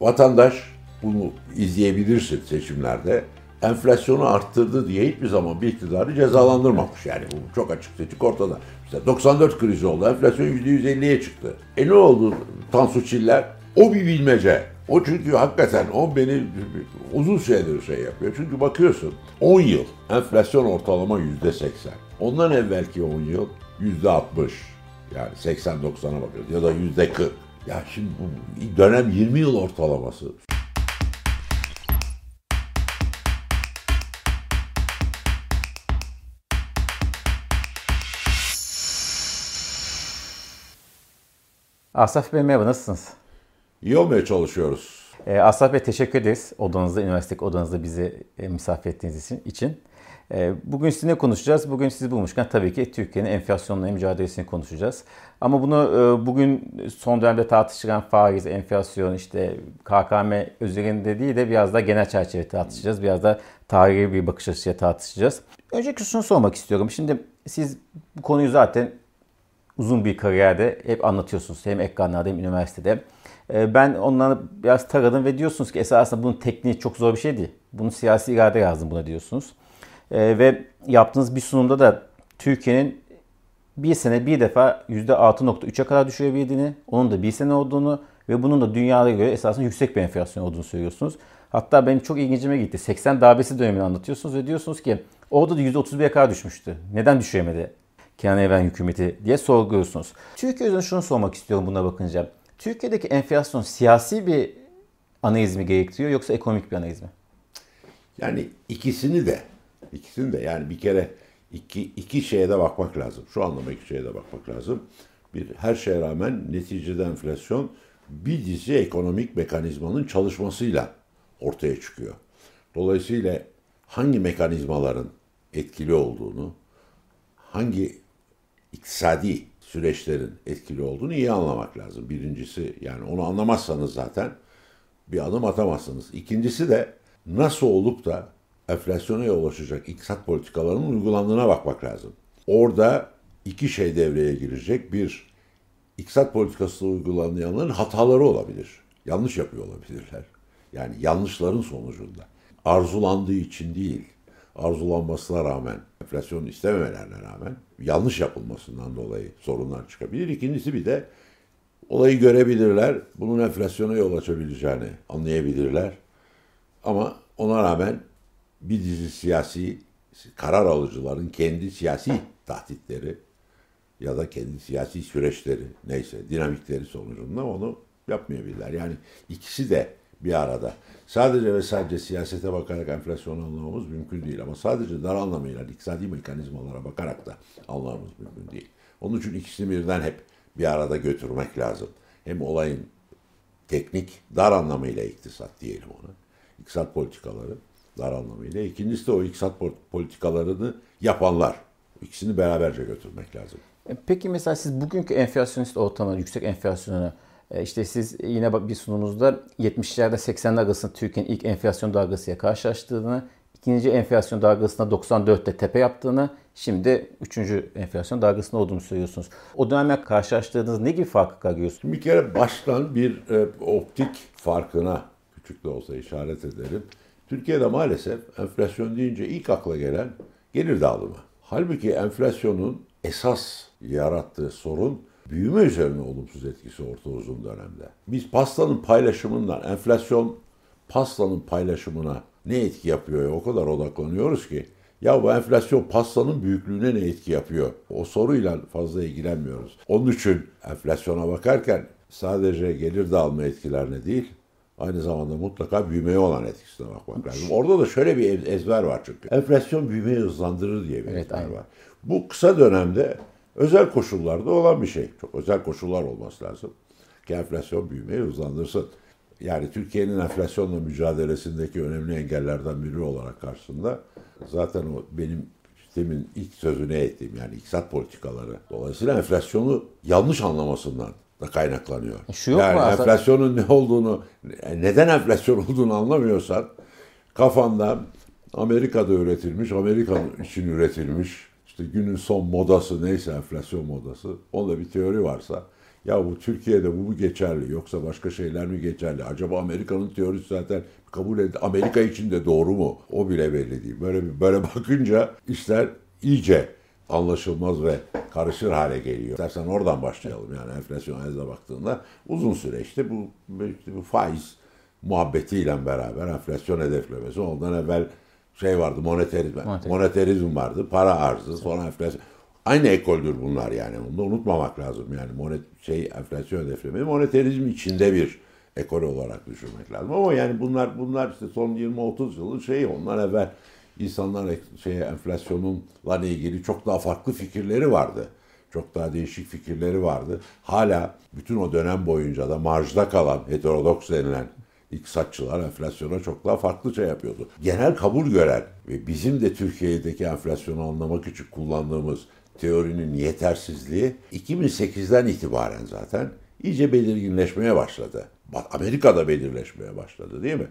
Vatandaş bunu izleyebilirsin seçimlerde. Enflasyonu arttırdı diye hiçbir zaman bir iktidarı cezalandırmamış. Yani bu çok açık seçik ortada. İşte 94 krizi oldu. Enflasyon %150'ye çıktı. E ne oldu Tansu Çiller? O bir bilmece. O çünkü hakikaten o beni uzun süredir şey yapıyor. Çünkü bakıyorsun 10 yıl enflasyon ortalama %80. Ondan evvelki 10 yıl %60. Yani 80-90'a bakıyoruz ya da %40. Ya şimdi bu dönem 20 yıl ortalaması. Asaf Bey merhaba nasılsınız? İyi olmaya çalışıyoruz. Ee, Asaf Bey teşekkür ederiz odanızda, üniversitedeki odanızda bizi e, misafir ettiğiniz için. Bugün sizinle konuşacağız. Bugün sizi bulmuşken tabii ki Türkiye'nin enflasyonla mücadelesini konuşacağız. Ama bunu e, bugün son dönemde tartışılan faiz, enflasyon, işte KKM üzerinde değil de biraz daha genel çerçeve tartışacağız. Biraz da tarihi bir bakış açısıyla tartışacağız. Öncelikle şunu sormak istiyorum. Şimdi siz bu konuyu zaten uzun bir kariyerde hep anlatıyorsunuz. Hem ekranlarda hem üniversitede. Ee, ben onları biraz taradım ve diyorsunuz ki esasında bunun tekniği çok zor bir şey değil. Bunun siyasi irade lazım buna diyorsunuz. Ee, ve yaptığınız bir sunumda da Türkiye'nin bir sene bir defa %6.3'e kadar düşürebildiğini, onun da bir sene olduğunu ve bunun da dünyada göre esasında yüksek bir enflasyon olduğunu söylüyorsunuz. Hatta benim çok ilgincime gitti. 80 darbesi dönemini anlatıyorsunuz ve diyorsunuz ki orada da %31'e kadar düşmüştü. Neden düşüremedi Kenan Evren hükümeti diye sorguluyorsunuz. Türkiye üzerine şunu sormak istiyorum buna bakınca. Türkiye'deki enflasyon siyasi bir analiz mi gerektiriyor yoksa ekonomik bir analiz mi? Yani ikisini de, ikisini de yani bir kere iki, iki şeye de bakmak lazım. Şu anlamda iki şeye de bakmak lazım. Bir, her şeye rağmen neticede enflasyon bir dizi ekonomik mekanizmanın çalışmasıyla ortaya çıkıyor. Dolayısıyla hangi mekanizmaların etkili olduğunu, hangi iktisadi süreçlerin etkili olduğunu iyi anlamak lazım. Birincisi yani onu anlamazsanız zaten bir adım atamazsınız. İkincisi de nasıl olup da enflasyona yol açacak iktisat politikalarının uygulandığına bakmak lazım. Orada iki şey devreye girecek. Bir, iktisat politikası uygulayanların hataları olabilir. Yanlış yapıyor olabilirler. Yani yanlışların sonucunda. Arzulandığı için değil, arzulanmasına rağmen, enflasyon istememelerine rağmen yanlış yapılmasından dolayı sorunlar çıkabilir. İkincisi bir de olayı görebilirler, bunun enflasyona yol açabileceğini anlayabilirler. Ama ona rağmen bir dizi siyasi karar alıcıların kendi siyasi tahditleri ya da kendi siyasi süreçleri neyse dinamikleri sonucunda onu yapmayabilirler. Yani ikisi de bir arada. Sadece ve sadece siyasete bakarak enflasyonu anlamamız mümkün değil. Ama sadece dar anlamıyla iktisadi mekanizmalara bakarak da anlamamız mümkün değil. Onun için ikisini birden hep bir arada götürmek lazım. Hem olayın teknik, dar anlamıyla iktisat diyelim ona. İktisat politikaları dar anlamıyla. İkincisi de o iktisat politikalarını yapanlar. İkisini beraberce götürmek lazım. E, peki mesela siz bugünkü enflasyonist ortamı, yüksek enflasyonu e, işte siz yine bir sunumunuzda 70'lerde 80'ler arasında Türkiye'nin ilk enflasyon dalgasıyla karşılaştığını, ikinci enflasyon dalgasında 94'te tepe yaptığını, şimdi üçüncü enflasyon dalgasında olduğunu söylüyorsunuz. O dönemle karşılaştığınız ne gibi farklar görüyorsunuz? Bir kere baştan bir e, optik farkına küçük de olsa işaret ederim. Türkiye'de maalesef enflasyon deyince ilk akla gelen gelir dağılımı. Halbuki enflasyonun esas yarattığı sorun büyüme üzerine olumsuz etkisi orta uzun dönemde. Biz pastanın paylaşımından, enflasyon pastanın paylaşımına ne etki yapıyor o kadar odaklanıyoruz ki ya bu enflasyon pastanın büyüklüğüne ne etki yapıyor? O soruyla fazla ilgilenmiyoruz. Onun için enflasyona bakarken sadece gelir dağılma etkilerine değil, aynı zamanda mutlaka büyümeye olan etkisine bakmak lazım. Orada da şöyle bir ezber var çünkü. Enflasyon büyümeyi hızlandırır diye bir evet, ezber aynen. var. Bu kısa dönemde özel koşullarda olan bir şey. Çok özel koşullar olması lazım ki enflasyon büyümeyi hızlandırsın. Yani Türkiye'nin enflasyonla mücadelesindeki önemli engellerden biri olarak karşısında zaten o benim demin ilk sözüne ettiğim yani iktisat politikaları. Dolayısıyla enflasyonu yanlış anlamasından da kaynaklanıyor. E, şu yok yani mu enflasyonun ne olduğunu, neden enflasyon olduğunu anlamıyorsan kafanda Amerika'da üretilmiş, Amerika için üretilmiş işte günün son modası neyse enflasyon modası. Onda bir teori varsa Ya bu Türkiye'de bu mu geçerli yoksa başka şeyler mi geçerli? Acaba Amerika'nın teorisi zaten kabul edildi. Amerika için de doğru mu? O bile belli değil. Böyle böyle bakınca işler iyice anlaşılmaz ve karışır hale geliyor. İstersen oradan başlayalım yani enflasyon analizine baktığında uzun süreçte bu, işte bu faiz muhabbetiyle beraber enflasyon hedeflemesi ondan evvel şey vardı moneterizm, Monetarizm, moneterizm vardı, para arzı, sonra enflasyon. Aynı ekoldür bunlar yani. Bunu da unutmamak lazım. Yani monet şey enflasyon hedeflemesi moneterizm içinde bir ekol olarak düşünmek lazım. Ama yani bunlar bunlar işte son 20-30 yılın şeyi onlar evvel insanlar şey enflasyonunla ilgili çok daha farklı fikirleri vardı. Çok daha değişik fikirleri vardı. Hala bütün o dönem boyunca da marjda kalan heterodoks denilen iktisatçılar enflasyona çok daha farklı şey yapıyordu. Genel kabul gören ve bizim de Türkiye'deki enflasyonu anlamak için kullandığımız teorinin yetersizliği 2008'den itibaren zaten iyice belirginleşmeye başladı. Amerika'da belirleşmeye başladı değil mi?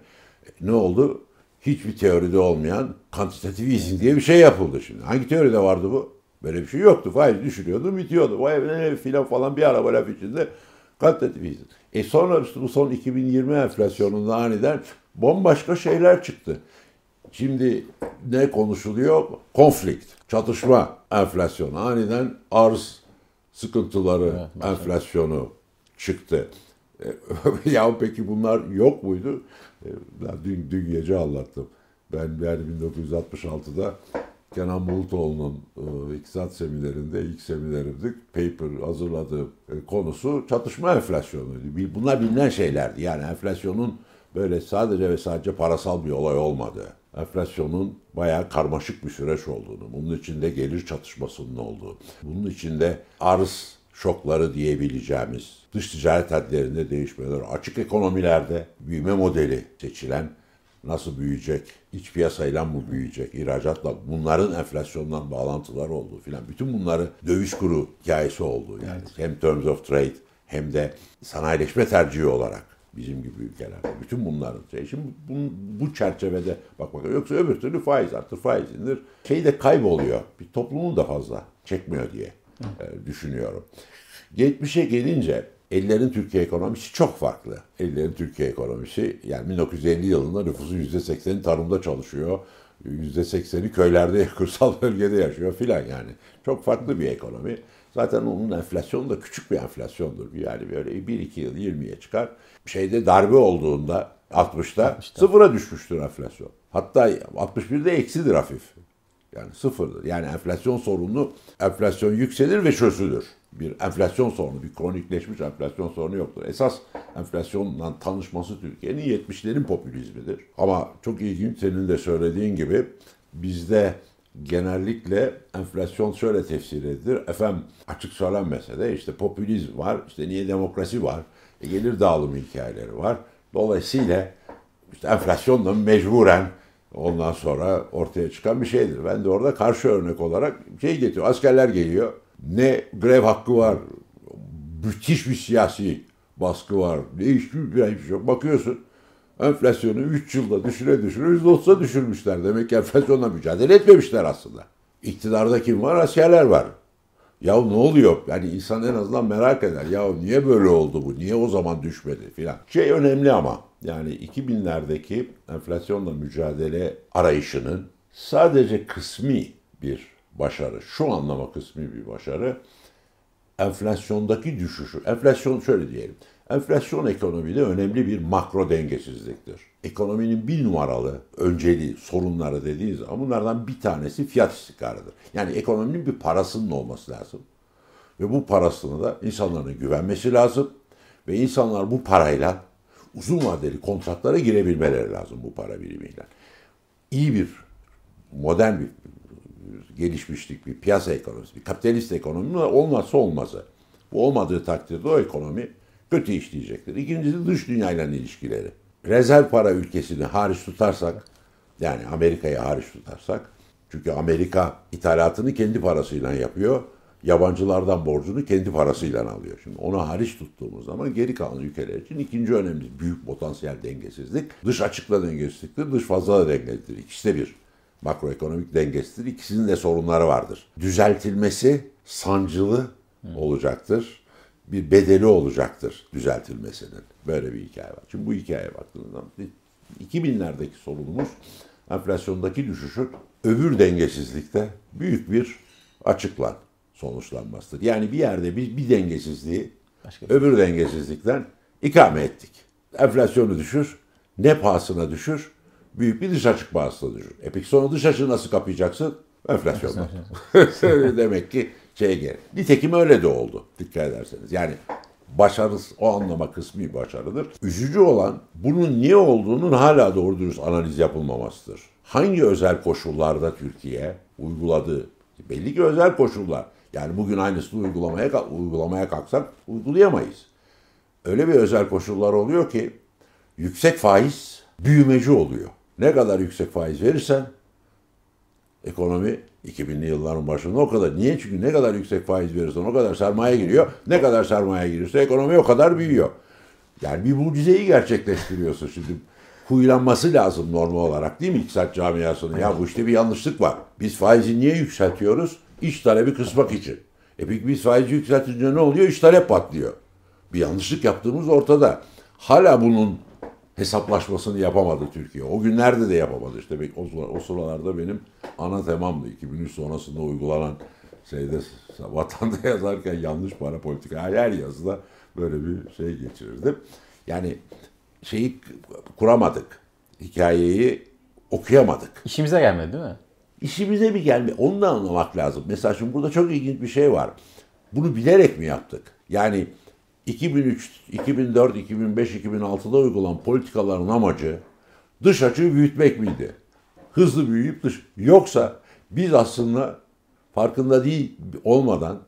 Ne oldu? Hiçbir teoride olmayan kantitatif easing diye bir şey yapıldı şimdi. Hangi teoride vardı bu? Böyle bir şey yoktu. Faiz düşürüyordu, bitiyordu. Vay ne filan falan bir araba laf içinde kantitatif easing. E sonra bu son 2020 enflasyonunda aniden bombaşka şeyler çıktı. Şimdi ne konuşuluyor? Konflikt, çatışma enflasyonu. Aniden arz sıkıntıları evet, enflasyonu çıktı. E, ya peki bunlar yok muydu? E, dün, dün gece anlattım. Ben yani 1966'da Kenan Bulutoğlu'nun e, iktisat seminerinde, ilk seminerimde paper hazırladığı e, konusu çatışma enflasyonuydu. Bunlar bilinen şeylerdi. Yani enflasyonun böyle sadece ve sadece parasal bir olay olmadığı, enflasyonun bayağı karmaşık bir süreç olduğunu, bunun içinde gelir çatışmasının olduğu, bunun içinde arz şokları diyebileceğimiz, dış ticaret hadlerinde değişmeler, açık ekonomilerde büyüme modeli seçilen nasıl büyüyecek, iç piyasayla mı büyüyecek, ihracatla bunların enflasyondan bağlantılar olduğu filan bütün bunları döviz kuru hikayesi oldu yani evet. hem terms of trade hem de sanayileşme tercihi olarak bizim gibi ülkelerde bütün bunların şey şimdi bu, bu çerçevede bak bak yoksa öbür türlü faiz artır faiz indir şey de kayboluyor bir toplumun da fazla çekmiyor diye e, düşünüyorum. Geçmişe gelince Ellerin Türkiye ekonomisi çok farklı. Ellerin Türkiye ekonomisi yani 1950 yılında nüfusun %80'i tarımda çalışıyor. %80'i köylerde, kırsal bölgede yaşıyor filan yani. Çok farklı bir ekonomi. Zaten onun enflasyonu da küçük bir enflasyondur. Yani böyle 1-2 yıl 20'ye çıkar. Şeyde darbe olduğunda 60'ta, 60'ta sıfıra düşmüştür enflasyon. Hatta 61'de eksidir hafif. Yani sıfırdır. Yani enflasyon sorunu, enflasyon yükselir ve çözülür bir enflasyon sorunu, bir kronikleşmiş enflasyon sorunu yoktur. Esas enflasyonla tanışması Türkiye'nin 70'lerin popülizmidir. Ama çok ilginç senin de söylediğin gibi bizde genellikle enflasyon şöyle tefsir edilir. Efendim açık söylenmese de işte popülizm var, işte niye demokrasi var, e, gelir dağılımı hikayeleri var. Dolayısıyla işte enflasyonla mecburen ondan sonra ortaya çıkan bir şeydir. Ben de orada karşı örnek olarak şey getiriyor. Askerler geliyor ne grev hakkı var, müthiş bir siyasi baskı var, ne hiçbir, bir şey yok. Bakıyorsun enflasyonu 3 yılda düşüre düşüre %30'a düşürmüşler. Demek ki enflasyonla mücadele etmemişler aslında. İktidarda kim var? Askerler var. Ya ne oluyor? Yani insan en azından merak eder. Ya niye böyle oldu bu? Niye o zaman düşmedi filan. Şey önemli ama yani 2000'lerdeki enflasyonla mücadele arayışının sadece kısmi bir başarı, şu anlama kısmi bir başarı, enflasyondaki düşüşü, enflasyon şöyle diyelim, enflasyon ekonomide önemli bir makro dengesizliktir. Ekonominin bir numaralı önceliği, sorunları dediğiniz zaman bunlardan bir tanesi fiyat istikrarıdır. Yani ekonominin bir parasının olması lazım. Ve bu parasını da insanların güvenmesi lazım. Ve insanlar bu parayla uzun vadeli kontratlara girebilmeleri lazım bu para birimiyle. İyi bir, modern bir gelişmişlik, bir piyasa ekonomisi, bir kapitalist ekonomi olmazsa olmazı. Bu olmadığı takdirde o ekonomi kötü işleyecektir. İkincisi dış dünyayla ilişkileri. Rezerv para ülkesini hariç tutarsak, yani Amerika'yı hariç tutarsak, çünkü Amerika ithalatını kendi parasıyla yapıyor, yabancılardan borcunu kendi parasıyla alıyor. Şimdi onu hariç tuttuğumuz zaman geri kalan ülkeler için ikinci önemli büyük potansiyel dengesizlik, dış açıkla dengesizliktir, dış fazla dengesizliktir. İkisi de bir makroekonomik dengesidir. İkisinin de sorunları vardır. Düzeltilmesi sancılı olacaktır. bir bedeli olacaktır düzeltilmesinin. Böyle bir hikaye var. Şimdi bu hikayeye baktığınız zaman 2000'lerdeki sorunumuz enflasyondaki düşüşün öbür dengesizlikte büyük bir açıklan sonuçlanmasıdır. Yani bir yerde bir, bir dengesizliği Başka öbür dengesizlikten ikame ettik. Enflasyonu düşür, ne pahasına düşür? Büyük bir dış açık düşür. E peki sonra dış açığı nasıl kapayacaksın? Enflasyonla. Demek ki şey gel. Nitekim öyle de oldu dikkat ederseniz. Yani başarıs o anlama kısmi başarıdır. Üzücü olan bunun niye olduğunun hala doğru dürüst analiz yapılmamasıdır. Hangi özel koşullarda Türkiye uyguladığı belli ki özel koşullar. Yani bugün aynısını uygulamaya uygulamaya kalksak uygulayamayız. Öyle bir özel koşullar oluyor ki yüksek faiz büyümeci oluyor. Ne kadar yüksek faiz verirsen ekonomi 2000'li yılların başında o kadar. Niye? Çünkü ne kadar yüksek faiz verirsen o kadar sermaye giriyor. Ne kadar sermaye giriyorsa ekonomi o kadar büyüyor. Yani bir mucizeyi gerçekleştiriyorsun şimdi. Huylanması lazım normal olarak değil mi iktisat camiasının? Ya bu işte bir yanlışlık var. Biz faizi niye yükseltiyoruz? İş talebi kısmak için. E peki biz faizi yükseltince ne oluyor? İş talep patlıyor. Bir yanlışlık yaptığımız ortada. Hala bunun hesaplaşmasını yapamadı Türkiye. O günlerde de yapamadı işte. O, o sıralarda benim ana temamdı. 2003 sonrasında uygulanan şeyde vatanda yazarken yanlış para politika her yazıda böyle bir şey geçirirdim. Yani şeyi kuramadık. Hikayeyi okuyamadık. İşimize gelmedi değil mi? İşimize mi gelmedi? Onu da anlamak lazım. Mesela şimdi burada çok ilginç bir şey var. Bunu bilerek mi yaptık? Yani 2003, 2004, 2005, 2006'da uygulanan politikaların amacı dış açığı büyütmek miydi? Hızlı büyüyüp dış... Yoksa biz aslında farkında değil olmadan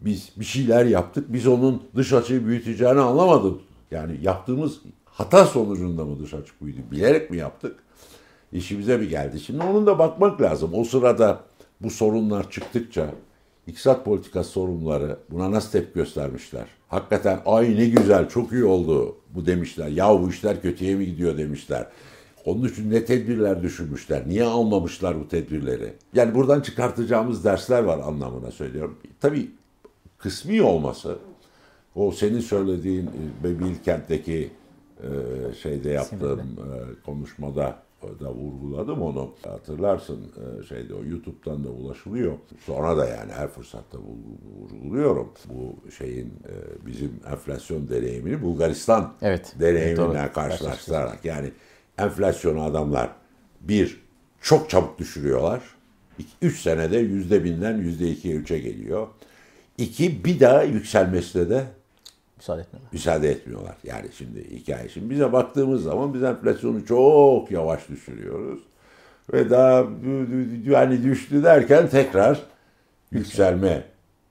biz bir şeyler yaptık. Biz onun dış açığı büyüteceğini anlamadık. Yani yaptığımız hata sonucunda mı dış açık büyüdü? Bilerek mi yaptık? İşimize bir geldi. Şimdi onun da bakmak lazım. O sırada bu sorunlar çıktıkça İktisat politikası sorumluları buna nasıl tepki göstermişler? Hakikaten ay ne güzel çok iyi oldu bu demişler. Ya bu işler kötüye mi gidiyor demişler. Onun için ne tedbirler düşünmüşler? Niye almamışlar bu tedbirleri? Yani buradan çıkartacağımız dersler var anlamına söylüyorum. Tabii kısmi olması, o senin söylediğin e, Bilkent'teki e, şeyde yaptığım e, konuşmada da vurguladım onu. Hatırlarsın e, şeyde o YouTube'dan da ulaşılıyor. Sonra da yani her fırsatta vurguluyorum. Bu şeyin e, bizim enflasyon deneyimini Bulgaristan evet, deneyimine evet, karşılaştırarak yani enflasyonu adamlar bir çok çabuk düşürüyorlar. Üç senede yüzde binden yüzde ikiye üçe geliyor. İki bir daha yükselmesine de müsaade etmiyorlar. Müsaade etmiyorlar. Yani şimdi hikaye. Şimdi bize baktığımız zaman biz enflasyonu çok yavaş düşürüyoruz. Ve daha yani düştü derken tekrar yükselme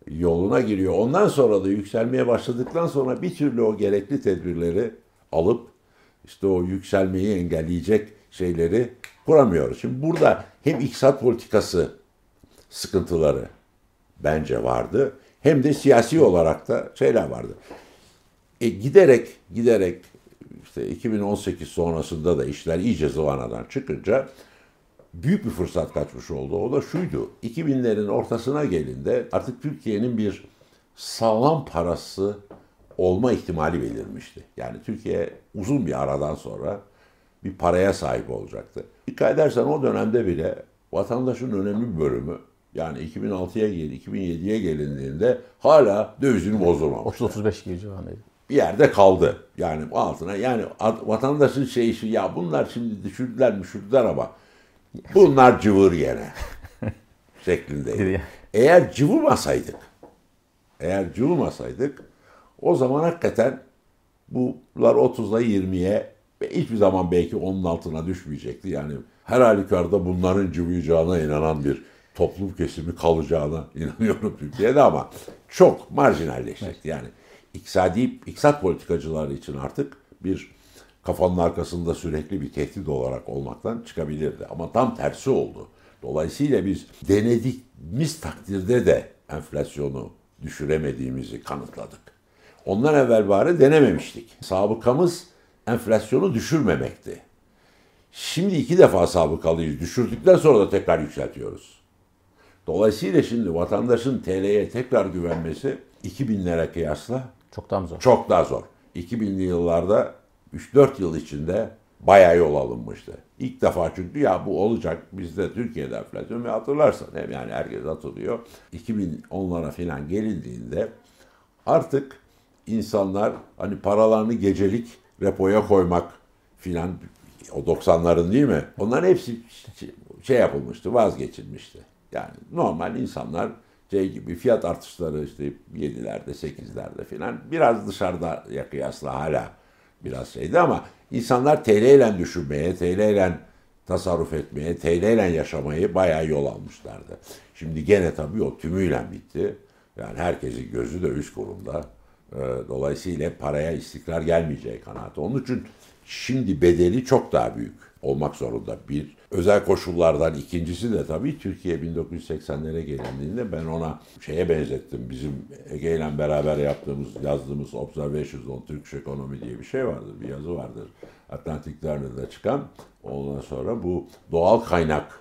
yoluna giriyor. Ondan sonra da yükselmeye başladıktan sonra bir türlü o gerekli tedbirleri alıp işte o yükselmeyi engelleyecek şeyleri kuramıyoruz. Şimdi burada hem iktisat politikası sıkıntıları bence vardı hem de siyasi olarak da şeyler vardı. E, giderek giderek işte 2018 sonrasında da işler iyice zıvanadan çıkınca büyük bir fırsat kaçmış oldu. O da şuydu. 2000'lerin ortasına gelinde artık Türkiye'nin bir sağlam parası olma ihtimali belirmişti. Yani Türkiye uzun bir aradan sonra bir paraya sahip olacaktı. Dikkat edersen o dönemde bile vatandaşın önemli bir bölümü yani 2006'ya gel, 2007'ye gelindiğinde hala dövizini bozdurmamıştı. 30-35 gibi civarındaydı bir yerde kaldı. Yani altına yani vatandaşın şeyi şu ya bunlar şimdi düşürdüler düşürdüler ama bunlar cıvır gene şeklinde. Eğer cıvırmasaydık eğer cıvırmasaydık o zaman hakikaten bunlar 30'la 20'ye ve hiçbir zaman belki onun altına düşmeyecekti. Yani her halükarda bunların cıvıyacağına inanan bir toplum kesimi kalacağına inanıyorum Türkiye'de ama çok marjinalleşecekti. Yani iktisadi, iktisat politikacıları için artık bir kafanın arkasında sürekli bir tehdit olarak olmaktan çıkabilirdi. Ama tam tersi oldu. Dolayısıyla biz denediğimiz takdirde de enflasyonu düşüremediğimizi kanıtladık. Ondan evvel bari denememiştik. Sabıkamız enflasyonu düşürmemekti. Şimdi iki defa sabıkalıyız. Düşürdükten sonra da tekrar yükseltiyoruz. Dolayısıyla şimdi vatandaşın TL'ye tekrar güvenmesi 2000'lere kıyasla Çok daha zor? çok daha zor. 2000'li yıllarda 3-4 yıl içinde bayağı yol alınmıştı. İlk defa çünkü ya bu olacak bizde Türkiye'de enflasyon ve hatırlarsan hem yani herkes hatırlıyor. 2010'lara falan gelindiğinde artık insanlar hani paralarını gecelik repoya koymak filan o 90'ların değil mi? Onların hepsi şey yapılmıştı, vazgeçilmişti. Yani normal insanlar şey gibi fiyat artışları işte 7'lerde 8'lerde filan biraz dışarıda kıyasla hala biraz şeydi ama insanlar TL ile düşünmeye, TL ile tasarruf etmeye, TL ile yaşamayı bayağı yol almışlardı. Şimdi gene tabii o tümüyle bitti. Yani herkesin gözü de üst kurumda. Ee, Dolayısıyla paraya istikrar gelmeyeceği kanaati. Onun için şimdi bedeli çok daha büyük olmak zorunda. Bir, özel koşullardan ikincisi de tabii Türkiye 1980'lere gelindiğinde ben ona şeye benzettim. Bizim Ege ile beraber yaptığımız, yazdığımız Observations on Turkish Economy diye bir şey vardır. Bir yazı vardır. Atlantic Journal'da çıkan. Ondan sonra bu doğal kaynak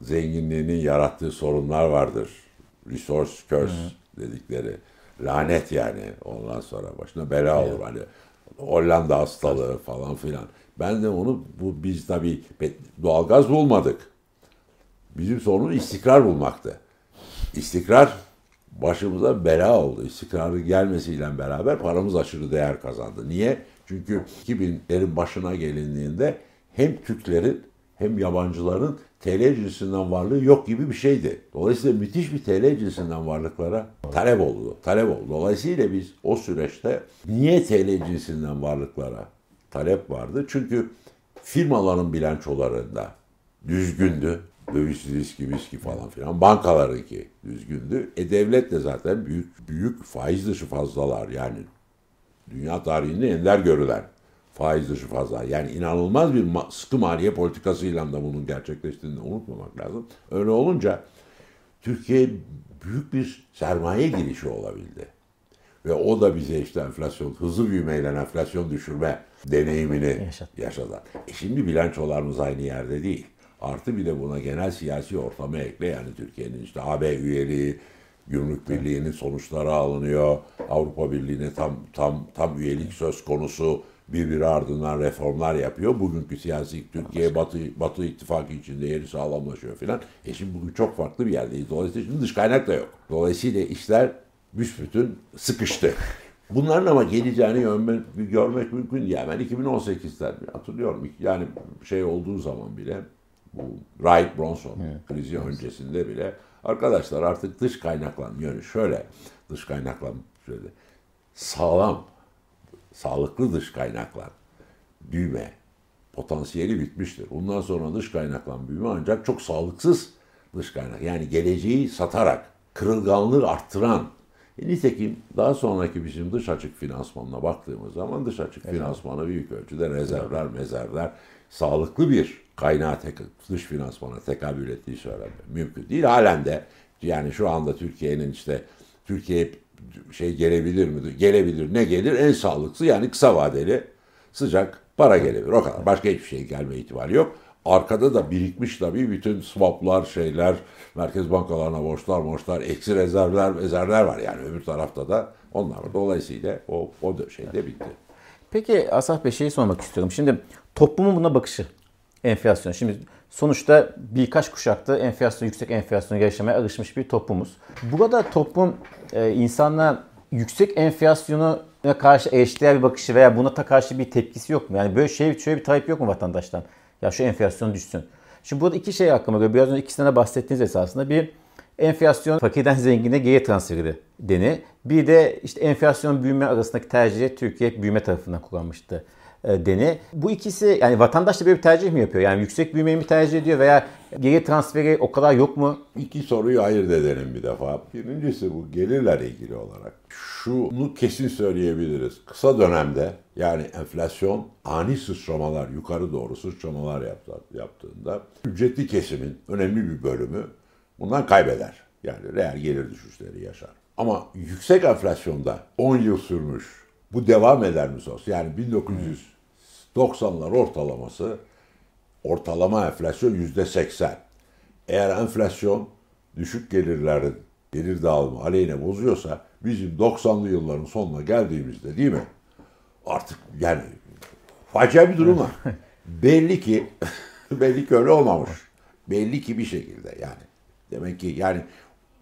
zenginliğinin yarattığı sorunlar vardır. Resource curse dedikleri. Lanet yani. Ondan sonra başına bela olur. Hani Hollanda hastalığı falan filan. Ben de onu bu biz tabii doğalgaz bulmadık. Bizim sorunumuz istikrar bulmaktı. İstikrar başımıza bela oldu. İstikrarın gelmesiyle beraber paramız aşırı değer kazandı. Niye? Çünkü 2000'lerin başına gelindiğinde hem Türklerin hem yabancıların TL cinsinden varlığı yok gibi bir şeydi. Dolayısıyla müthiş bir TL cinsinden varlıklara talep oldu. Talep oldu. Dolayısıyla biz o süreçte niye TL cinsinden varlıklara talep vardı? Çünkü firmaların bilançolarında düzgündü. Döviz riski, viski falan filan. Bankalarınki düzgündü. E devlet de zaten büyük büyük faiz dışı fazlalar yani dünya tarihinde ender görülen faiz dışı fazla. Yani inanılmaz bir sıkı maliye politikasıyla da bunun gerçekleştiğini unutmamak lazım. Öyle olunca Türkiye büyük bir sermaye girişi olabildi. Ve o da bize işte enflasyon, hızlı büyümeyle enflasyon düşürme deneyimini Yaşat. yaşadı. E şimdi bilançolarımız aynı yerde değil. Artı bir de buna genel siyasi ortamı ekle yani Türkiye'nin işte AB üyeliği, Gümrük Birliği'nin sonuçları alınıyor. Avrupa Birliği'ne tam tam tam üyelik söz konusu birbiri ardından reformlar yapıyor. Bugünkü siyasi Türkiye Batı Batı ittifakı içinde yeri sağlamlaşıyor filan. E şimdi bugün çok farklı bir yerdeyiz. Dolayısıyla şimdi dış kaynak da yok. Dolayısıyla işler büsbütün sıkıştı. Bunların ama geleceğini görmek, görmek mümkün değil. Yani ben 2018'den hatırlıyorum. Yani şey olduğu zaman bile bu Wright Bronson krizi öncesinde bile arkadaşlar artık dış kaynaklan yönü şöyle dış kaynaklan şöyle sağlam sağlıklı dış kaynaklar büyüme potansiyeli bitmiştir. Bundan sonra dış kaynaklan büyüme ancak çok sağlıksız dış kaynak. Yani geleceği satarak kırılganlığı arttıran nitekim daha sonraki bizim dış açık finansmanına baktığımız zaman dış açık finansmanı büyük ölçüde rezervler, mezerler, sağlıklı bir kaynağı tek, dış finansmana tekabül ettiği söylenmiyor. Mümkün değil. Halen de yani şu anda Türkiye'nin işte Türkiye şey gelebilir mi? Gelebilir. Ne gelir? En sağlıklısı yani kısa vadeli sıcak para gelebilir. O kadar. Başka hiçbir şey gelme ihtimali yok. Arkada da birikmiş tabii bütün swaplar, şeyler, merkez bankalarına borçlar, borçlar, eksi rezervler, rezervler var. Yani öbür tarafta da onlar var. Dolayısıyla o, o şey de bitti. Peki Asaf Bey şeyi sormak istiyorum. Şimdi toplumun buna bakışı enflasyon. Şimdi sonuçta birkaç kuşakta enflasyon, yüksek enflasyonu yaşamaya alışmış bir toplumuz. Burada toplum e, insanla yüksek enflasyonu karşı eşdeğer bir bakışı veya buna karşı bir tepkisi yok mu? Yani böyle şey şöyle bir talep yok mu vatandaştan? Ya şu enflasyon düşsün. Şimdi burada iki şey aklıma geliyor. Biraz önce ikisinden de bahsettiğiniz esasında bir enflasyon fakirden zengine geri transferi deni. Bir de işte enflasyon büyüme arasındaki tercihi Türkiye büyüme tarafından kullanmıştı e, deni. Bu ikisi yani vatandaş da böyle bir tercih mi yapıyor? Yani yüksek büyümeyi mi tercih ediyor veya geri transferi o kadar yok mu? İki soruyu ayırt edelim bir defa. Birincisi bu gelirlerle ilgili olarak. Şunu kesin söyleyebiliriz. Kısa dönemde yani enflasyon ani sıçramalar, yukarı doğru sıçramalar yaptı, yaptığında ücretli kesimin önemli bir bölümü bundan kaybeder. Yani reel gelir düşüşleri yaşar. Ama yüksek enflasyonda 10 yıl sürmüş bu devam eder mi sos? Yani 1990'lar ortalaması ortalama enflasyon yüzde 80. Eğer enflasyon düşük gelirlerin gelir dağılımı aleyhine bozuyorsa bizim 90'lı yılların sonuna geldiğimizde değil mi? Artık yani facia bir durum var. belli ki belli ki öyle olmamış. Belli ki bir şekilde yani. Demek ki yani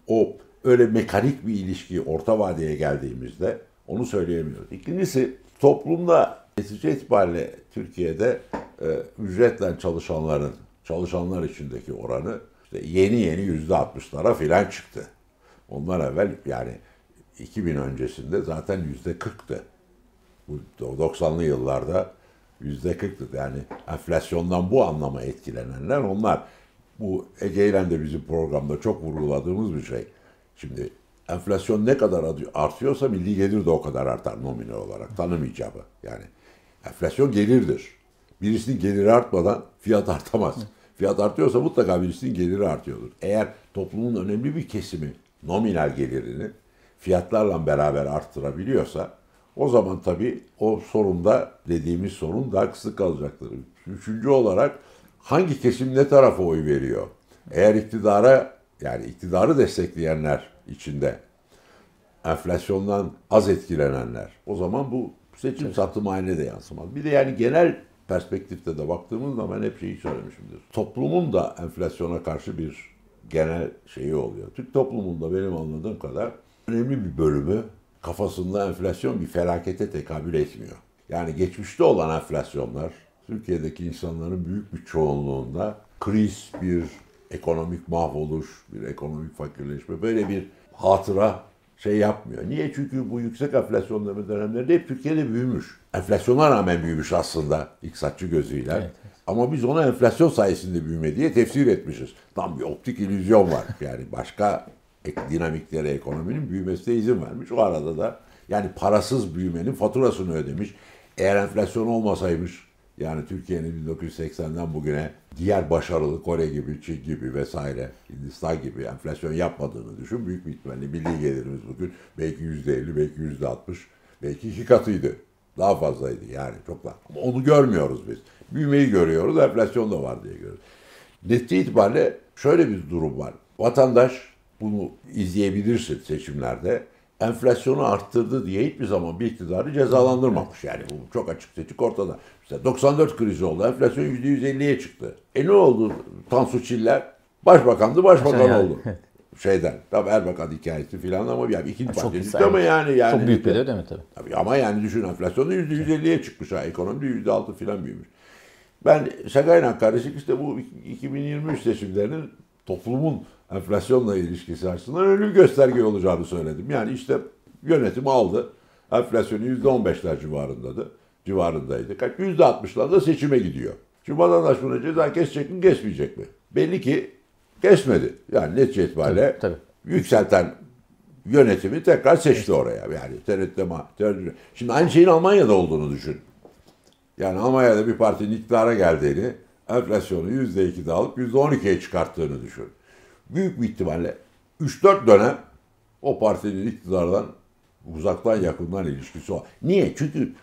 o öyle mekanik bir ilişki orta vadeye geldiğimizde onu söyleyemiyoruz. İkincisi toplumda netice itibariyle Türkiye'de e, ücretle çalışanların çalışanlar içindeki oranı işte yeni yeni yüzde altmışlara filan çıktı. Ondan evvel yani 2000 öncesinde zaten yüzde kırktı. Bu 90'lı yıllarda yüzde kırktı. Yani enflasyondan bu anlama etkilenenler onlar. Bu Ege ile de bizim programda çok vurguladığımız bir şey. Şimdi enflasyon ne kadar artıyorsa milli gelir de o kadar artar nominal olarak. Tanım icabı yani. Enflasyon gelirdir. Birisinin geliri artmadan fiyat artamaz. Fiyat artıyorsa mutlaka birisinin geliri artıyordur. Eğer toplumun önemli bir kesimi nominal gelirini fiyatlarla beraber arttırabiliyorsa o zaman tabii o sorunda dediğimiz sorun daha kısık kalacaktır. Üçüncü olarak hangi kesim ne tarafa oy veriyor? Eğer iktidara yani iktidarı destekleyenler içinde enflasyondan az etkilenenler o zaman bu seçim satım haline de yansımaz. Bir de yani genel perspektifte de baktığımız zaman hep şeyi söylemişimdir. Toplumun da enflasyona karşı bir genel şeyi oluyor. Türk toplumunda benim anladığım kadar önemli bir bölümü kafasında enflasyon bir felakete tekabül etmiyor. Yani geçmişte olan enflasyonlar Türkiye'deki insanların büyük bir çoğunluğunda kriz, bir ekonomik mahvoluş, bir ekonomik fakirleşme böyle bir hatıra şey yapmıyor. Niye? Çünkü bu yüksek enflasyon dönemlerinde hep Türkiye'de büyümüş. Enflasyona rağmen büyümüş aslında iktisatçı gözüyle. Evet, evet. Ama biz ona enflasyon sayesinde büyüme diye tefsir etmişiz. Tam bir optik illüzyon var. Yani başka dinamiklere ekonominin büyümesine izin vermiş. O arada da yani parasız büyümenin faturasını ödemiş. Eğer enflasyon olmasaymış yani Türkiye'nin 1980'den bugüne diğer başarılı Kore gibi, Çin gibi vesaire, Hindistan gibi enflasyon yapmadığını düşün. Büyük bir ihtimalle milli gelirimiz bugün belki yüzde elli, belki yüzde altmış, belki iki katıydı. Daha fazlaydı yani çok daha. Ama onu görmüyoruz biz. Büyümeyi görüyoruz, enflasyon da var diye görüyoruz. Netice itibariyle şöyle bir durum var. Vatandaş bunu izleyebilirsin seçimlerde enflasyonu arttırdı diye hiçbir zaman bir iktidarı cezalandırmamış. Yani bu çok açık seçik ortada. İşte 94 krizi oldu. Enflasyon %150'ye çıktı. E ne oldu Tansu Çiller? Başbakandı, başbakan yani. oldu. Şeyden. Tabii Erbakan hikayesi filan ama yani ikinci parti düştü ama yani, yani. Çok büyük bir ödeme tabii. tabii. Ama yani düşün enflasyonu %150'ye çıkmış ha. Ekonomide %6 filan büyümüş. Ben şakayla karışık işte bu 2023 seçimlerinin toplumun enflasyonla ilişkisi açısından önemli bir gösterge olacağını söyledim. Yani işte yönetim aldı. Enflasyonu %15'ler civarındadı. Civarındaydı. Kaç? %60'larda seçime gidiyor. Şimdi vatandaş buna ceza kesecek mi, kesmeyecek mi? Belli ki kesmedi. Yani netice itibariyle tabii, tabii. yükselten yönetimi tekrar seçti oraya. Yani tereddüte tereddüte. Şimdi aynı şeyin Almanya'da olduğunu düşün. Yani Almanya'da bir partinin iktidara geldiğini, enflasyonu %2'de alıp %12'ye çıkarttığını düşün büyük bir ihtimalle 3-4 dönem o partinin iktidardan uzaktan yakından ilişkisi var. Niye? Çünkü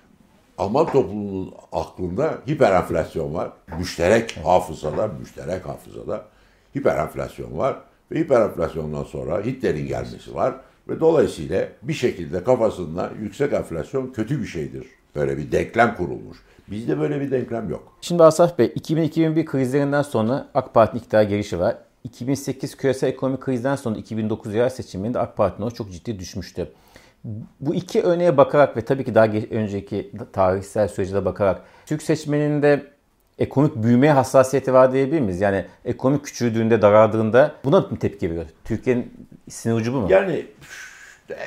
Alman toplumunun aklında hiperenflasyon var. Müşterek hafızada, müşterek hafızada hiperenflasyon var. Ve hiperenflasyondan sonra Hitler'in gelmesi var. Ve dolayısıyla bir şekilde kafasında yüksek enflasyon kötü bir şeydir. Böyle bir denklem kurulmuş. Bizde böyle bir denklem yok. Şimdi Asaf Bey 2000-2001 krizlerinden sonra AK Parti iktidar gelişi var. 2008 küresel ekonomik krizden sonra 2009 yerel seçiminde AK Parti'nin çok ciddi düşmüştü. Bu iki örneğe bakarak ve tabii ki daha önceki tarihsel sürece bakarak Türk seçmeninde ekonomik büyümeye hassasiyeti var diyebilir miyiz? Yani ekonomik küçüldüğünde, daraldığında buna mı tepki veriyor? Türkiye'nin sinir ucu bu mu? Yani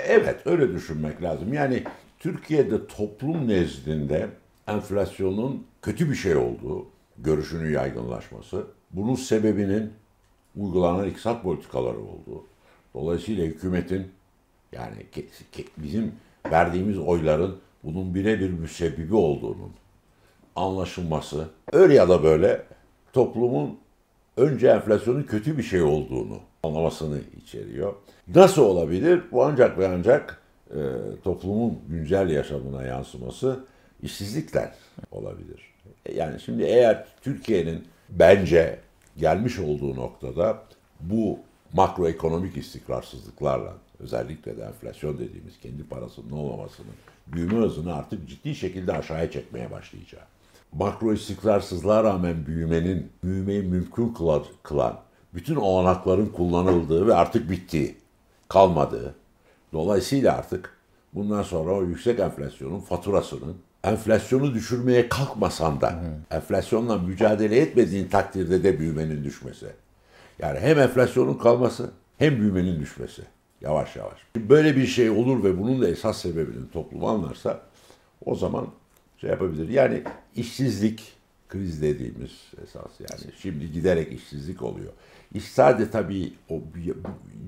evet öyle düşünmek lazım. Yani Türkiye'de toplum nezdinde enflasyonun kötü bir şey olduğu görüşünün yaygınlaşması, bunun sebebinin uygulanan iktisat politikaları oldu. Dolayısıyla hükümetin yani bizim verdiğimiz oyların bunun birebir müsebbibi olduğunun anlaşılması öyle ya da böyle toplumun önce enflasyonun kötü bir şey olduğunu anlamasını içeriyor. Nasıl olabilir? Bu ancak ve ancak e, toplumun güncel yaşamına yansıması işsizlikler olabilir. Yani şimdi eğer Türkiye'nin bence gelmiş olduğu noktada bu makroekonomik istikrarsızlıklarla özellikle de enflasyon dediğimiz kendi parasının olmamasının büyüme hızını artık ciddi şekilde aşağıya çekmeye başlayacağı. Makro istikrarsızlığa rağmen büyümenin, büyümeyi mümkün kılan bütün olanakların kullanıldığı ve artık bittiği, kalmadığı. Dolayısıyla artık bundan sonra o yüksek enflasyonun faturasının enflasyonu düşürmeye kalkmasan da enflasyonla mücadele etmediğin takdirde de büyümenin düşmesi. Yani hem enflasyonun kalması hem büyümenin düşmesi. Yavaş yavaş. Böyle bir şey olur ve bunun da esas sebebini toplum anlarsa o zaman şey yapabilir. Yani işsizlik kriz dediğimiz esas yani şimdi giderek işsizlik oluyor. İş sadece tabii o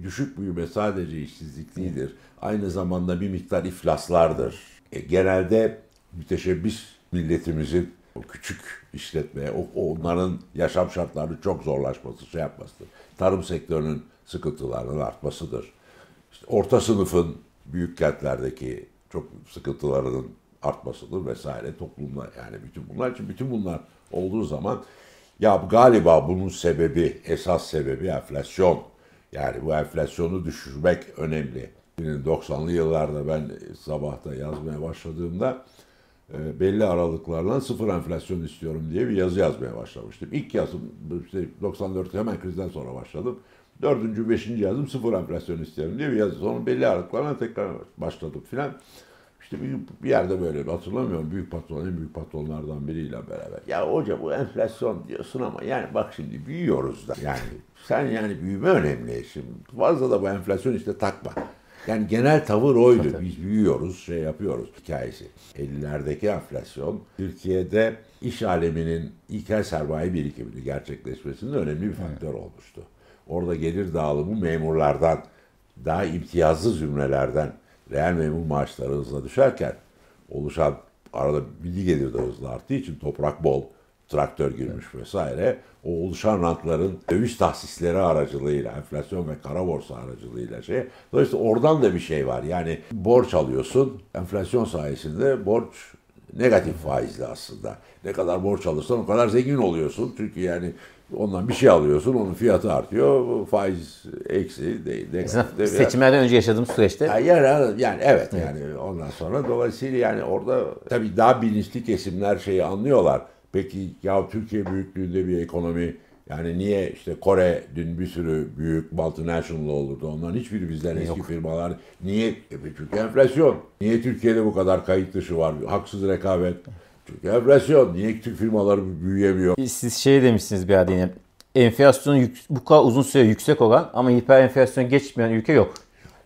düşük büyüme sadece işsizlik değildir. Aynı zamanda bir miktar iflaslardır. E, genelde müteşebbis milletimizin o küçük işletmeye, onların yaşam şartlarını çok zorlaşması, şey yapmasıdır. Tarım sektörünün sıkıntılarının artmasıdır. İşte orta sınıfın büyük kentlerdeki çok sıkıntılarının artmasıdır vesaire toplumda yani bütün bunlar için bütün bunlar olduğu zaman ya galiba bunun sebebi esas sebebi enflasyon. Yani bu enflasyonu düşürmek önemli. 90'lı yıllarda ben sabahta yazmaya başladığımda belli aralıklarla sıfır enflasyon istiyorum diye bir yazı yazmaya başlamıştım. İlk yazım işte 94 hemen krizden sonra başladım. Dördüncü, beşinci yazım sıfır enflasyon istiyorum diye bir yazı. Sonra belli aralıklarla tekrar başladım filan. İşte bir, bir yerde böyle hatırlamıyorum büyük patron, en büyük patronlardan biriyle beraber. Ya hoca bu enflasyon diyorsun ama yani bak şimdi büyüyoruz da. Yani sen yani büyüme önemli. Şimdi fazla da bu enflasyon işte takma. Yani genel tavır oydu. Biz büyüyoruz, şey yapıyoruz hikayesi. 50'lerdeki enflasyon Türkiye'de iş aleminin ilkel sermaye birikimini gerçekleşmesinde önemli bir faktör olmuştu. Orada gelir dağılımı memurlardan, daha imtiyazlı zümrelerden reel memur maaşları hızla düşerken oluşan arada bilgi gelir de hızla arttığı için toprak bol, traktör girmiş vesaire o oluşan rantların döviz tahsisleri aracılığıyla, enflasyon ve kara borsa aracılığıyla şey. Dolayısıyla oradan da bir şey var. Yani borç alıyorsun, enflasyon sayesinde borç negatif faizli aslında. Ne kadar borç alırsan o kadar zengin oluyorsun. Çünkü yani ondan bir şey alıyorsun, onun fiyatı artıyor, faiz eksi. De, de, seçimlerden önce yaşadığımız süreçte. Yani, yani evet, evet yani ondan sonra dolayısıyla yani orada tabii daha bilinçli kesimler şeyi anlıyorlar Peki ya Türkiye büyüklüğünde bir ekonomi yani niye işte Kore dün bir sürü büyük multinational olurdu. Onların hiçbiri bizden Yok. eski firmalar. Niye? E, çünkü enflasyon. Niye Türkiye'de bu kadar kayıt dışı var? Haksız rekabet. Çünkü enflasyon. Niye Türk firmaları büyüyemiyor? Siz şey demişsiniz bir adine. Enflasyon bu kadar uzun süre yüksek olan ama hiper enflasyon geçmeyen ülke yok.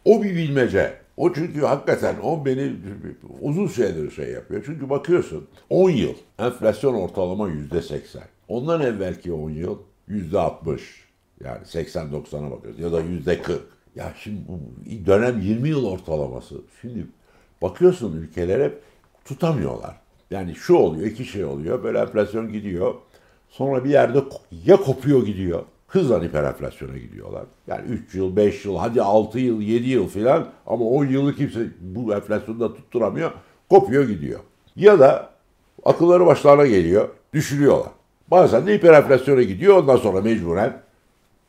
O bir bilmece. O çünkü hakikaten o beni uzun süredir şey yapıyor. Çünkü bakıyorsun 10 yıl enflasyon ortalama yüzde 80. Ondan evvelki 10 yıl yüzde 60. Yani 80-90'a bakıyoruz ya da yüzde 40. Ya şimdi bu dönem 20 yıl ortalaması. Şimdi bakıyorsun ülkeler hep tutamıyorlar. Yani şu oluyor, iki şey oluyor. Böyle enflasyon gidiyor. Sonra bir yerde ya kopuyor gidiyor hızla hiperenflasyona gidiyorlar. Yani 3 yıl, 5 yıl, hadi 6 yıl, 7 yıl filan ama 10 yılı kimse bu enflasyonu da tutturamıyor. Kopuyor gidiyor. Ya da akılları başlarına geliyor, düşürüyorlar. Bazen de hiperenflasyona gidiyor ondan sonra mecburen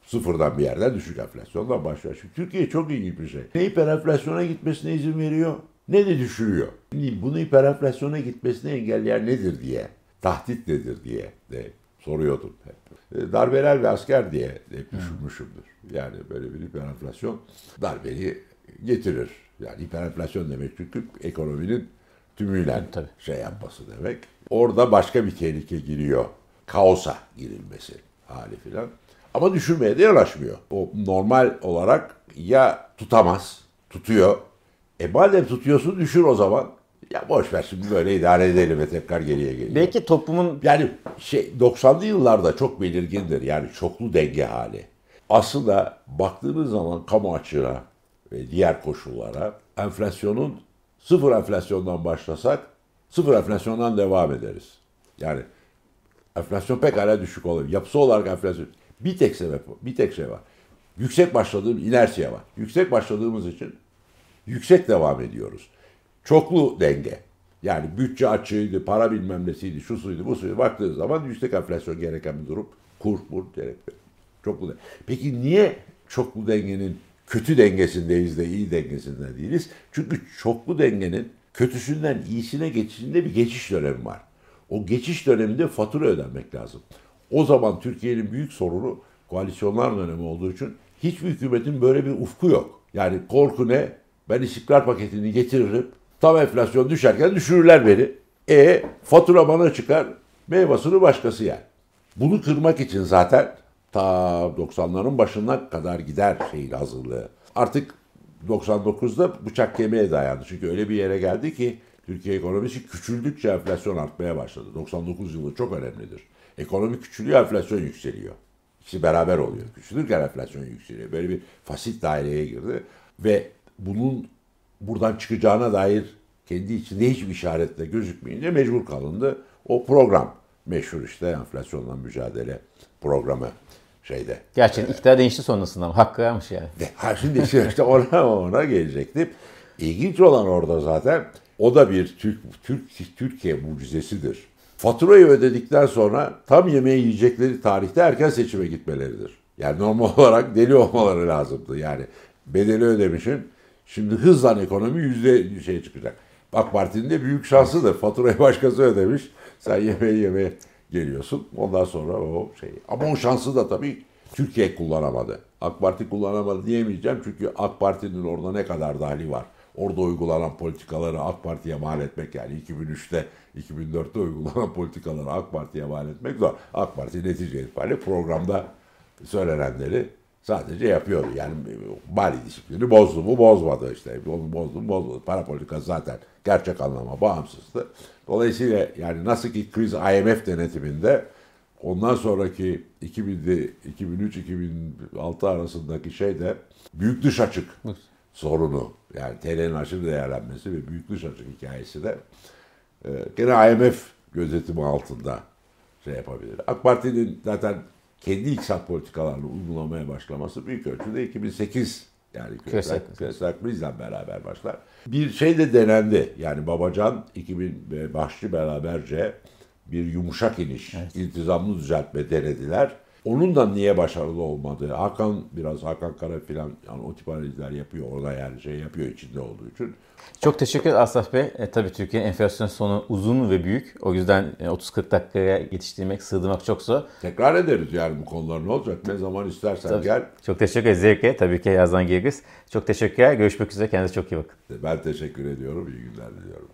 sıfırdan bir yerden düşük enflasyondan başlıyor. Çünkü Türkiye çok ilginç bir şey. Ne hiperenflasyona gitmesine izin veriyor ne de düşürüyor. Şimdi bunu hiperenflasyona gitmesini engelleyen nedir diye, tahdit nedir diye de soruyordum hep. E, darbeler ve asker diye hep düşünmüşümdür. Yani böyle bir hiperenflasyon darbeyi getirir. Yani hiperenflasyon demek çünkü ekonominin tümüyle Tabii. şey yapması demek. Orada başka bir tehlike giriyor. Kaosa girilmesi hali filan. Ama düşürmeye de yanaşmıyor. O normal olarak ya tutamaz, tutuyor. E madem tutuyorsun düşür o zaman. Ya boş ver şimdi böyle idare edelim ve tekrar geriye geliyor. Belki toplumun... Yani şey 90'lı yıllarda çok belirgindir. Yani çoklu denge hali. Aslında baktığınız zaman kamu açığına ve diğer koşullara enflasyonun sıfır enflasyondan başlasak sıfır enflasyondan devam ederiz. Yani enflasyon pek hala düşük olur. Yapısı olarak enflasyon bir tek sebep bir tek şey var. Yüksek başladığım inersiye var. Yüksek başladığımız için yüksek devam ediyoruz. Çoklu denge. Yani bütçe açığıydı, para bilmem nesiydi, şu suydu, bu suydu. Baktığınız zaman yüksek enflasyon gereken bir durum. Kur, bur gerekmiyor. Çoklu denge. Peki niye çoklu dengenin kötü dengesindeyiz de iyi dengesinde değiliz. Çünkü çoklu dengenin kötüsünden iyisine geçişinde bir geçiş dönemi var. O geçiş döneminde fatura ödenmek lazım. O zaman Türkiye'nin büyük sorunu koalisyonlar dönemi olduğu için hiçbir hükümetin böyle bir ufku yok. Yani korku ne? Ben istikrar paketini getiririm. Tam enflasyon düşerken düşürürler beni. E fatura bana çıkar. Meyvasını başkası yer. Bunu kırmak için zaten ta 90'ların başına kadar gider şeyin hazırlığı. Artık 99'da bıçak kemiğe dayandı. Çünkü öyle bir yere geldi ki Türkiye ekonomisi küçüldükçe enflasyon artmaya başladı. 99 yılı çok önemlidir. Ekonomi küçülüyor, enflasyon yükseliyor. İkisi beraber oluyor. Küçülürken enflasyon yükseliyor. Böyle bir fasit daireye girdi. Ve bunun buradan çıkacağına dair kendi içinde hiçbir işaretle gözükmeyince mecbur kalındı. O program meşhur işte enflasyonla mücadele programı şeyde. Gerçekten iktidar değişti sonrasında ama hakkı varmış yani. De, ha şimdi işte ona, ona gelecektim. İlginç olan orada zaten o da bir Türk, Türk Türkiye mucizesidir. Faturayı ödedikten sonra tam yemeği yiyecekleri tarihte erken seçime gitmeleridir. Yani normal olarak deli olmaları lazımdı. Yani bedeli ödemişin şimdi hızla ekonomi yüzde şey çıkacak. AK Parti'nin de büyük şansıdır. Faturayı başkası ödemiş. Sen yemeği yemeye geliyorsun. Ondan sonra o şey. Ama o şansı da tabii Türkiye kullanamadı. AK Parti kullanamadı diyemeyeceğim çünkü AK Parti'nin orada ne kadar dahili var. Orada uygulanan politikaları AK Parti'ye mal etmek yani 2003'te 2004'te uygulanan politikaları AK Parti'ye mal etmek zor. AK Parti netice itibariyle programda söylenenleri sadece yapıyordu. Yani mali disiplini bozdu mu bozmadı işte. Bozdu mu bozmadı. Para politikası zaten gerçek anlama bağımsızdı. Dolayısıyla yani nasıl ki kriz IMF denetiminde ondan sonraki 2003-2006 arasındaki şey de büyük dış açık sorunu yani TL'nin aşırı değerlenmesi ve büyük dış açık hikayesi de e, gene IMF gözetimi altında şey yapabilir. AK Parti'nin zaten kendi iktisat politikalarını uygulamaya başlaması büyük ölçüde 2008 yani küresel, küresel krizle beraber başlar. Bir şey de denendi. Yani Babacan 2000 başlı beraberce bir yumuşak iniş, evet. iltizamlı düzeltme denediler. Onun da niye başarılı olmadığı, Hakan biraz Hakan Kara falan yani o tip analizler yapıyor orada yani şey yapıyor içinde olduğu için. Çok teşekkür Asaf Bey. E, tabii Türkiye'nin enflasyon sonu uzun ve büyük. O yüzden 30-40 e, dakikaya yetiştirmek, sığdırmak çok zor. Tekrar ederiz yani bu konular ne olacak? Ne zaman istersen tabii. gel. Çok teşekkür ederiz. Zevke. Tabii ki yazdan geliriz. Çok teşekkürler. Görüşmek üzere. Kendinize çok iyi bakın. Ben teşekkür ediyorum. İyi günler diliyorum.